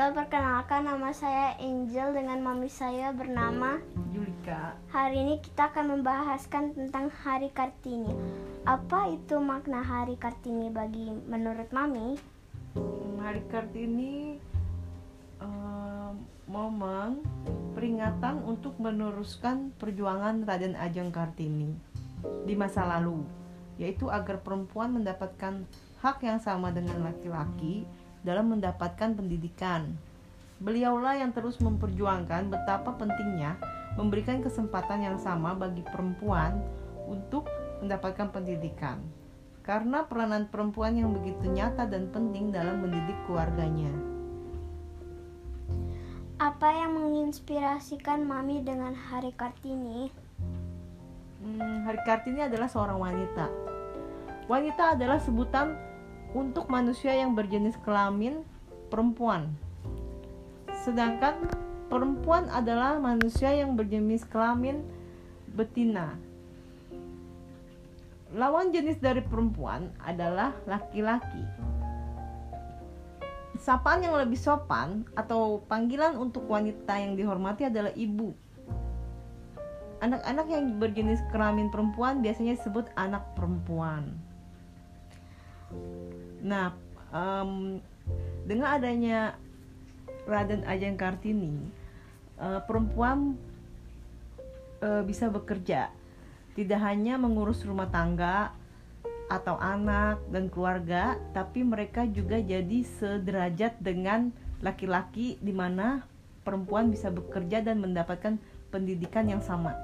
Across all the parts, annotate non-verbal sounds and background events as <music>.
Halo, perkenalkan nama saya Angel dengan mami saya bernama Julika. Hari ini kita akan membahaskan tentang Hari Kartini. Apa itu makna Hari Kartini bagi menurut mami? Hmm, Hari Kartini eh, momen peringatan untuk meneruskan perjuangan Raden Ajeng Kartini di masa lalu, yaitu agar perempuan mendapatkan hak yang sama dengan laki-laki dalam mendapatkan pendidikan. Beliaulah yang terus memperjuangkan betapa pentingnya memberikan kesempatan yang sama bagi perempuan untuk mendapatkan pendidikan. Karena peranan perempuan yang begitu nyata dan penting dalam mendidik keluarganya. Apa yang menginspirasikan mami dengan Hari Kartini? Hmm, Hari Kartini adalah seorang wanita. Wanita adalah sebutan untuk manusia yang berjenis kelamin perempuan. Sedangkan perempuan adalah manusia yang berjenis kelamin betina. Lawan jenis dari perempuan adalah laki-laki. Sapaan yang lebih sopan atau panggilan untuk wanita yang dihormati adalah ibu. Anak-anak yang berjenis kelamin perempuan biasanya disebut anak perempuan. Nah, um, dengan adanya Raden Ajeng Kartini, uh, perempuan uh, bisa bekerja, tidak hanya mengurus rumah tangga atau anak dan keluarga, tapi mereka juga jadi sederajat dengan laki-laki di mana perempuan bisa bekerja dan mendapatkan pendidikan yang sama.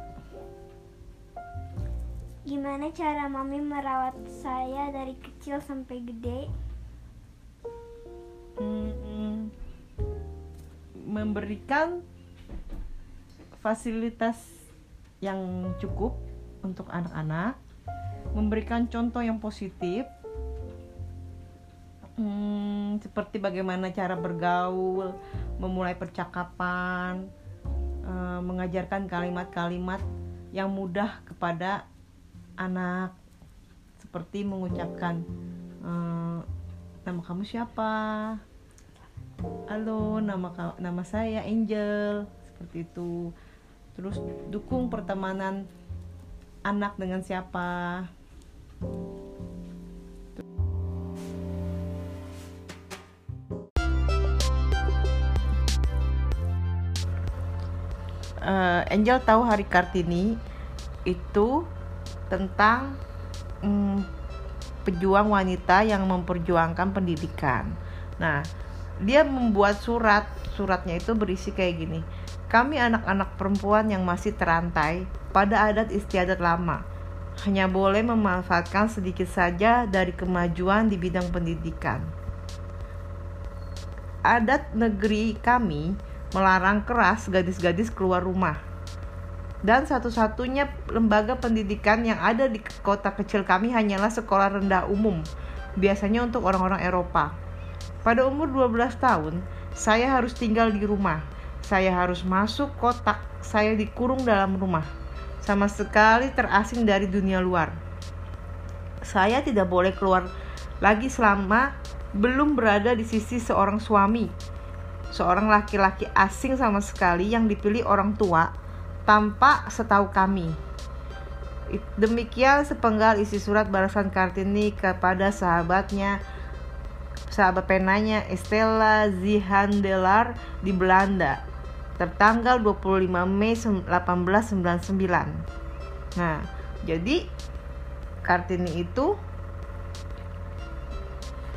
Gimana cara mami merawat saya dari kecil sampai gede? Hmm, memberikan fasilitas yang cukup untuk anak-anak, memberikan contoh yang positif, hmm, seperti bagaimana cara bergaul, memulai percakapan, uh, mengajarkan kalimat-kalimat yang mudah kepada anak seperti mengucapkan ehm, nama kamu siapa? Halo nama nama saya Angel. Seperti itu. Terus dukung pertemanan anak dengan siapa. Uh, Angel tahu hari Kartini itu tentang hmm, pejuang wanita yang memperjuangkan pendidikan. Nah, dia membuat surat, suratnya itu berisi kayak gini. Kami anak-anak perempuan yang masih terantai pada adat istiadat lama, hanya boleh memanfaatkan sedikit saja dari kemajuan di bidang pendidikan. Adat negeri kami melarang keras gadis-gadis keluar rumah dan satu-satunya lembaga pendidikan yang ada di kota kecil kami hanyalah sekolah rendah umum, biasanya untuk orang-orang Eropa. Pada umur 12 tahun, saya harus tinggal di rumah. Saya harus masuk kotak, saya dikurung dalam rumah. Sama sekali terasing dari dunia luar. Saya tidak boleh keluar lagi selama belum berada di sisi seorang suami. Seorang laki-laki asing sama sekali yang dipilih orang tua tanpa setahu kami. Demikian sepenggal isi surat balasan Kartini kepada sahabatnya sahabat penanya Estella Zihandelar di Belanda tertanggal 25 Mei 1899. Nah, jadi Kartini itu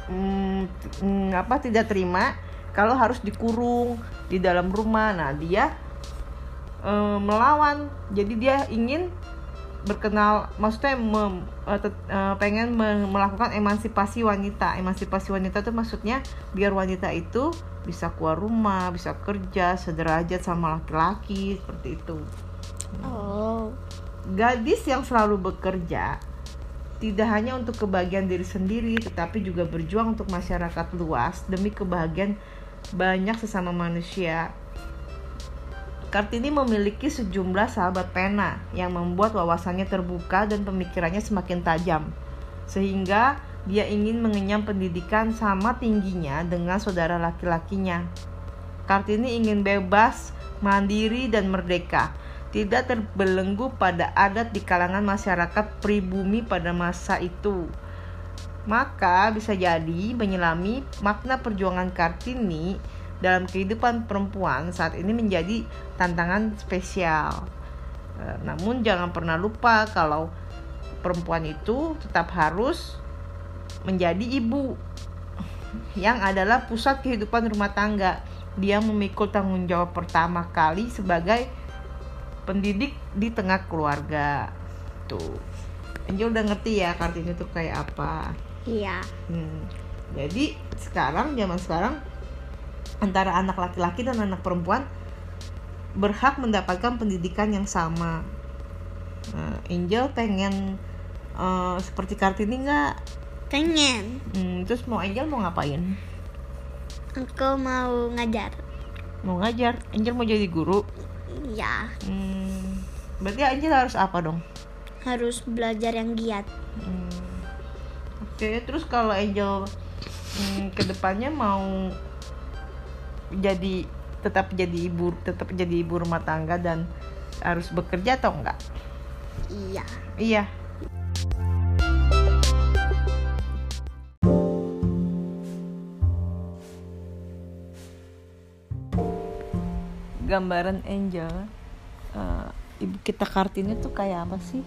hmm, apa tidak terima kalau harus dikurung di dalam rumah. Nah, dia e, melawan. Jadi dia ingin berkenal maksudnya mem, e, e, pengen me, melakukan emansipasi wanita. Emansipasi wanita itu maksudnya biar wanita itu bisa keluar rumah bisa kerja sederajat sama laki-laki seperti itu. Oh. Gadis yang selalu bekerja tidak hanya untuk kebahagiaan diri sendiri tetapi juga berjuang untuk masyarakat luas demi kebahagiaan banyak sesama manusia Kartini memiliki sejumlah sahabat pena yang membuat wawasannya terbuka dan pemikirannya semakin tajam, sehingga dia ingin mengenyam pendidikan sama tingginya dengan saudara laki-lakinya. Kartini ingin bebas, mandiri, dan merdeka. Tidak terbelenggu pada adat di kalangan masyarakat pribumi pada masa itu. Maka bisa jadi menyelami makna perjuangan Kartini dalam kehidupan perempuan saat ini menjadi tantangan spesial. Eh, namun jangan pernah lupa kalau perempuan itu tetap harus menjadi ibu <laughs> yang adalah pusat kehidupan rumah tangga. Dia memikul tanggung jawab pertama kali sebagai pendidik di tengah keluarga. Tuh. Angel udah ngerti ya Kartini itu kayak apa. Iya. Hmm. Jadi sekarang zaman sekarang antara anak laki-laki dan anak perempuan berhak mendapatkan pendidikan yang sama. Nah, Angel pengen uh, seperti Kartini nggak? Pengen. Hmm, terus mau Angel mau ngapain? Aku mau ngajar. Mau ngajar. Angel mau jadi guru. Ya, Hmm, berarti Angel harus apa dong? harus belajar yang giat. Hmm. Oke, terus kalau Angel hmm, ke depannya mau jadi tetap jadi ibu, tetap jadi ibu rumah tangga dan harus bekerja atau enggak? Iya. Iya. Gambaran Angel, eh, ibu kita Kartini tuh kayak apa sih?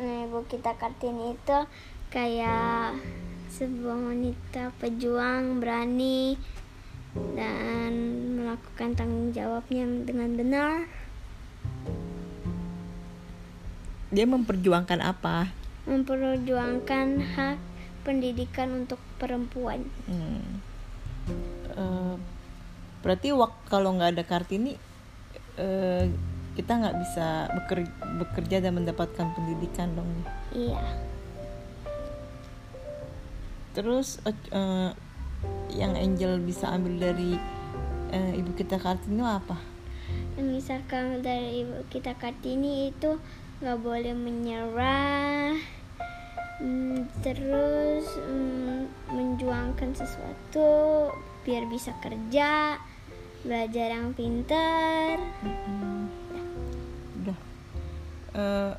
Nah, Ibu kita Kartini itu kayak sebuah wanita pejuang berani dan melakukan tanggung jawabnya dengan benar. Dia memperjuangkan apa? Memperjuangkan hak pendidikan untuk perempuan. Hmm. Eh, berarti wak kalau nggak ada kartini eh, kita nggak bisa beker- bekerja dan mendapatkan pendidikan dong. Iya. Terus eh, yang Angel bisa ambil dari eh, ibu kita kartini apa? Yang misalkan dari ibu kita Kartini itu nggak boleh menyerah, Hmm, terus hmm, menjuangkan sesuatu biar bisa kerja, belajar yang pintar. Hmm. Udah. Eh,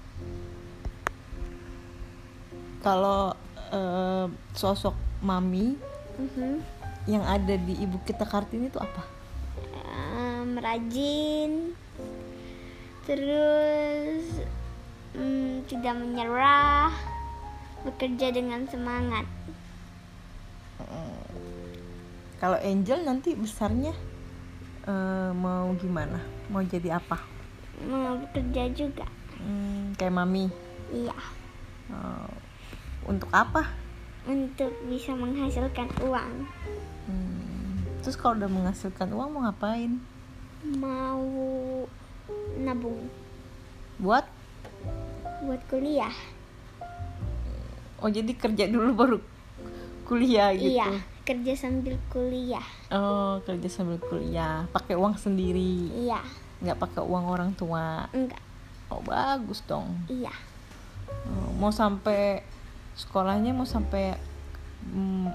kalau eh, sosok mami Mhm. yang ada di ibu kita kartini itu apa? Em, rajin, terus hmm, tidak menyerah, bekerja dengan semangat. Kalau Angel nanti besarnya eh, mau gimana? Mau jadi apa? Mau bekerja juga. Hmm, kayak mami. Iya, Eh, untuk apa? Untuk bisa menghasilkan uang. Hmm, terus kalau udah menghasilkan uang mau ngapain? Mau nabung Buat? buat kuliah. Oh jadi kerja dulu baru kuliah gitu? Iya, kerja sambil kuliah. Oh kerja sambil kuliah, pakai uang sendiri, Iya, nggak pakai uang orang tua. enggak. Oh bagus dong. Iya, Oh, mau sampai sekolahnya mau sampai hmm,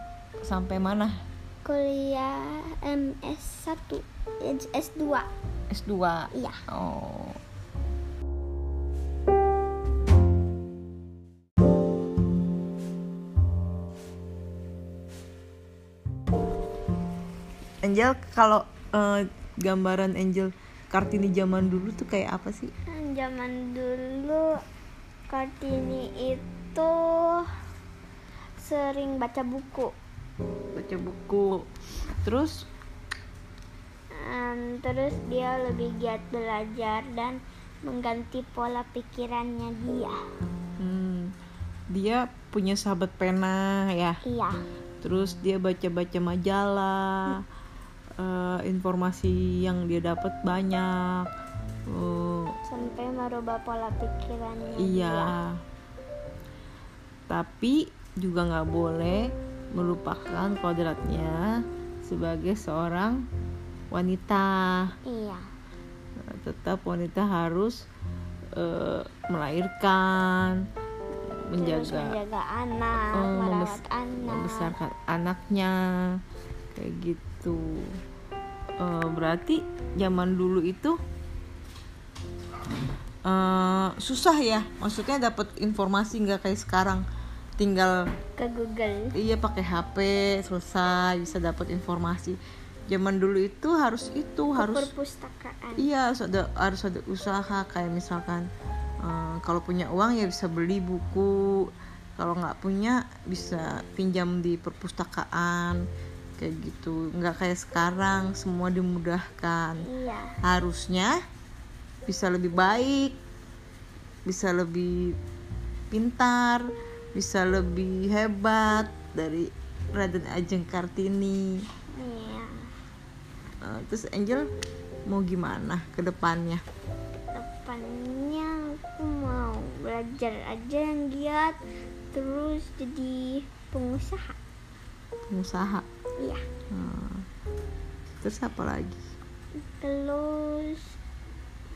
sampai mana? kuliah MS1, S2. S2. Iya. Oh. Angel kalau eh, gambaran Angel Kartini zaman dulu tuh kayak apa sih? Zaman dulu Kartini itu sering baca buku. Baca buku. Terus Em, terus dia lebih giat belajar dan mengganti pola pikirannya dia. hmm, dia punya sahabat pena ya. Iya, Terus dia baca-baca majalah. eh, informasi yang dia dapat banyak. Eh, sampai merubah pola pikirannya Iya. dia. Tapi juga nggak boleh melupakan kodratnya sebagai seorang wanita. Iya, Nah, tetap wanita harus eh, melahirkan, terus menjaga, menjaga anak, Oh, merawat membes- anak. membesarkan anaknya, kayak gitu. Eh, berarti zaman dulu itu eh, susah ya maksudnya dapat informasi nggak kayak sekarang tinggal ke Google. iya pakai HP selesai bisa dapat informasi. Zaman dulu itu harus itu harus perpustakaan. iya harus ada harus ada usaha. Kayak misalkan eh, kalau punya uang ya bisa beli buku. Kalau nggak punya bisa pinjam di perpustakaan kayak gitu. Nggak kayak sekarang semua dimudahkan. Iya. Harusnya bisa lebih baik bisa lebih pintar bisa lebih hebat dari Raden Ajeng Kartini. Iya. Eh, terus Angel mau gimana ke depannya? Depannya aku mau belajar aja yang giat terus jadi pengusaha. Pengusaha? Iya. Hmm. terus apa lagi? Terus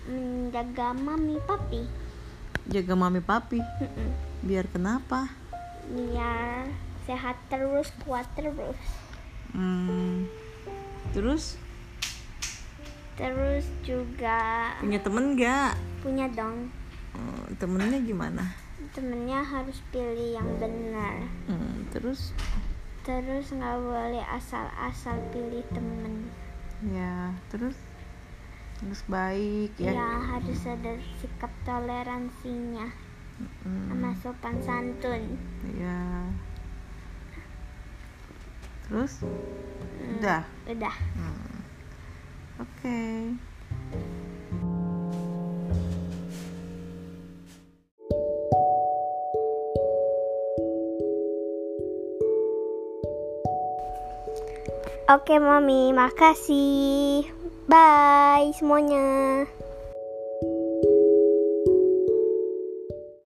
menjaga mami papi. Jaga mami papi? Mm-mm. Biar kenapa? Biar sehat terus kuat terus. Hmm. terus? Terus juga punya temen nggak? Punya dong. Hmm, temennya gimana? Temennya harus pilih yang benar. Hmm, terus? Terus nggak boleh asal-asal pilih temen. Ya terus? Terus baik ya, ya harus ada sikap toleransinya Hmm, sama sopan santun. Ya terus? Hmm, udah? udah. Hmm. oke. Oke mami. Makasih. Bye semuanya